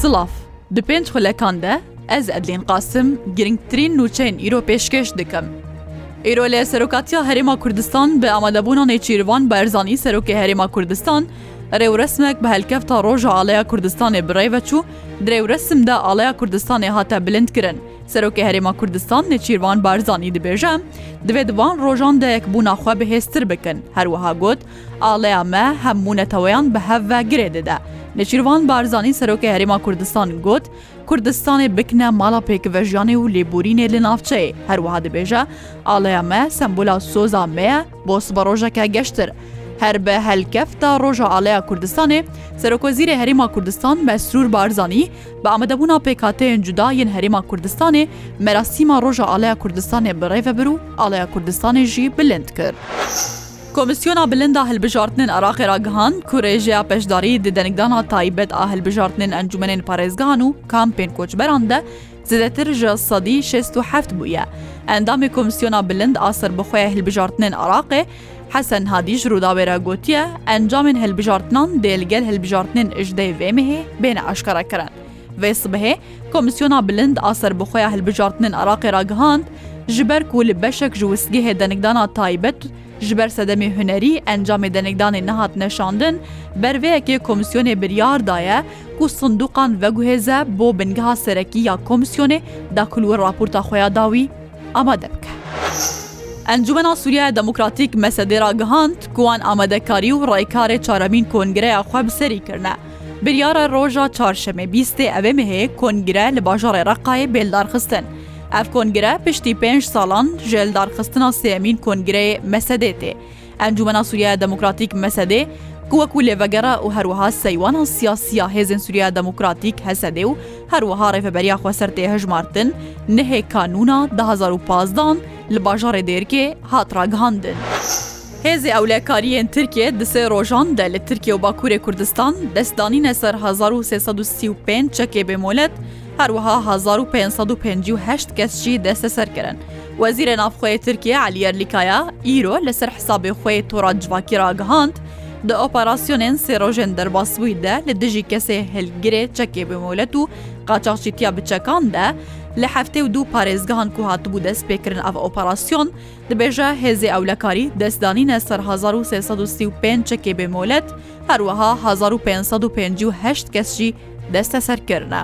Silav. Di pênc xulekan de ez Edlîn Qasim girngtirîn nûçeyên îro pêşkêş dikim. Îro li Serokatiya Herêma Kurdistan bi amadebûna Nêçîrvan Barzanî Serokê Herêma Kurdistan rêwresmek bi helkefta Roja Aleya Kurdistanê bi rê ve çû, di rêwresim de Aleya Kurdistanê hate bilindkirin. Serokê Herêma Kurdistan Nêçîrvan Barzanî dibêje, divê di van rojan de yekbûna xwe bihêztir bikin, her wiha got, Aleya me hemû neteweyan bi hev ve girê dide. Neçîrvan Barzanî Serokê Herêma Kurdistan got, Kurdistanê bikine mala pêkivejiyanê û lêborînê li navçeyê. Her wiha dibêje, Aleya me sembola soza me ye bo sibe rojeke geştir. Her bi helkefta Roja Aleya Kurdistanê, Serokwezîrê Herêma Kurdistan Mesrûr Barzanî bi amadebûna pêkhateyên cuda yên Herêma Kurdistanê merasîma Roja Aleya Kurdistanê bi rê ve bir û Aleya Kurdistanê jî bilind kir. Komîsyona Bilind a Hilbijartinên Iraqê ragihand ku rêjeya peşdarî di dengdana taybet a hilbijartinên encûmenên parêzgehan û kampên koçberan de zêdetir ji sedî şêst û heft bûye. Endamê Komîsyona Bilind a Serbixweya Hilbijartinên Iraqê Hesen Hadî ji Rûdawê re gotiye, Encamên hilbijartinan dê li gel hilbijartinên ji dê vê mehê bêne eşkerekirin. Vê sibehê Komîsyona Bilind a Serbixweya Hilbijartin ên Iraqê ragihand, ji ber ku li beşek ji wistgehê denigdana taybet ji ber sedemê hunerî encamê denigdanê nehatine şandin, ber vê yekê komîsyonê biryar daye ku sindûqan veguhêze bo bingeha serekî ya komîsyonê dakulwir raporta xwe ya dawî amade bike. Encûmena Sûriyaya Demokratîk, Mesedê ragihand ku wan amadekarî û raykarê çaremîn kongreya xwe bi serî kirine. Biryara roja Çarşemê bîstê evê mehê kongre li bajarê Reqayê bêl darxistin. Ev kongre piştî pênc salan ji li darxistina sêyemîn kongreyê Mesedê tê. Encûmena Sûriyeya Demokratîk Mesedê ku wekû lêvegera û herwiha seywana siyasî ya Hêzên Sûriyeya Demokratîk, HSD, û herwiha rêveberiya xweser tê hijmartin, nihê kanûna du hezar û pazdeh an li bajarê Dêrkê hat ragihandin. Hêzê Ewlekariyên Tirkiyê di sê rojan de li Tirkiye û Bakurê Kurdistan dest danîne ser hezar û sê sed û sî û pênc çekê bêmolet, her wiha hezar û pênc sed û pêncî û heşt kes jî desteser kirin. Wezîrê Navxwe yê Tirkiye Elî Yerlîkaya îro li ser hisabê xwe yê tora civakî ragihand, Di operasyonên sê rojên derbasbûyî de li dijî kesê hilgirê çekê bêmolet û qaçaxçîtiya bi çekan de li heftê û du parêzgehan ku hatibû destpêkirin ev operasyon, Dibêje hêzê ewlekarî dest danîne ser hezar û sê sed û sî û pênc çekê bê molet, her wiha hezar û pênc sed û pêncî û heşt kes jî desteser kirine.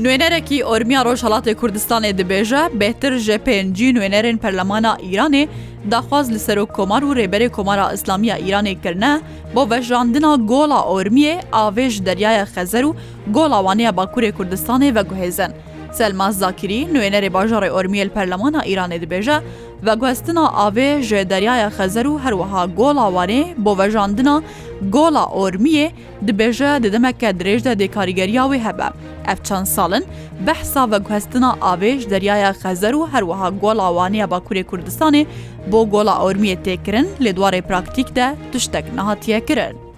Nûênerekî Ormiya Rojhelatê Kurdistanê dibêje bêhtir ji pêncî nûênerên Perlemana Îranê daxwaz li Serokkomar û Rêberê Komara Îslamî ya Îranê kirine bo vejandina Gola Ormiyê avê ji Deryaya Xezer û Gola Wanê ya Bakurê Kurdistanê veguhêzin. Selmaz Zakirî, nûênerê bajarê Ormiyê li Perlemana Îranê dibêje, Veguhestina avê ji Deryaya Xezer û her wiha Gola Wanê bo vejandina Gola Ormiyê dibêje di demeke dirêj de dê karîgeriya wê hebe. Ev çend sal in behsa veguhestina avê ji Deryaya Xezer û her wiha Gola Wanê ya Bakurê Kurdistanê bo Gola Ormiyê tê kirin lê di warê praktîk de tiştek nehatiye kirin.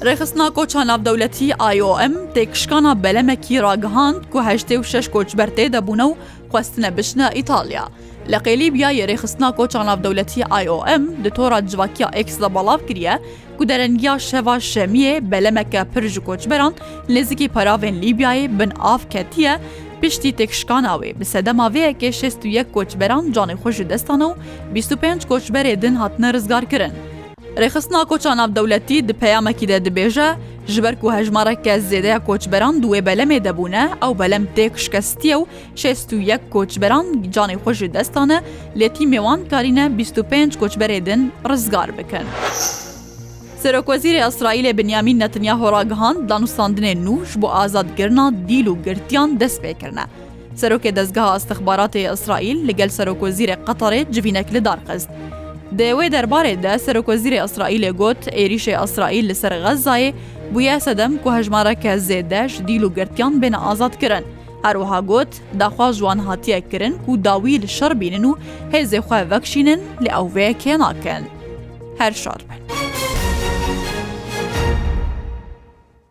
Rêxistina Koça Navdewletî IOM têkşikana belemekî ragihand ku heştê û şeş koçber tê de bûne û xwestine biçine Îtalya. Li Qêlîbya yê Rêxistina Koça Navdewletî IOM di tora civakiya X de belav kiriye ku derengiya şeva şemiyê belemeke pir ji koçberan nêzikî peravên Lîbyayê bin av ketiye Piştî têkşikana wê bi sedema vê yekê şêst û yek koçberan canê xwe ji dest dane û bîst û pênc koçberê din hatine rizgarkirin. Rêxistina koça navdewletî di peyamekî de dibêje, ji ber ku hejmareke zêde ya koçberan di wê belemê de bûne, ew belem têk şikestiye û şêst û yek koçberan canê xwe ji dest dane, lê tîmê wan karîne bîst û pênc koçberê din rizgar bikin. Serokwezîrê Îsraîlê Binyamîn Netinyaho ragihand, danûstandinên nû ji bo azadkirina dîl û girtiyan dest pê kirine. Serokê Dezgeha Îstixbaratê ya Îsraîl li gel Serokwezîrê Qetarê civînek li dar xist. Di wê derbarê de Serokwezîrê Îsraîlê got, êrîşê Îsraîl li ser Xezzayê bûye sedem ku hejmareke zêde ji dîl û girtiyan bêne azadkirin. Her wiha got, daxwaz ji wan hatiye kirin ku dawî li şer bînin û hêzê xwe vekişînin lê ew vê yekê nakin. Her şar bin.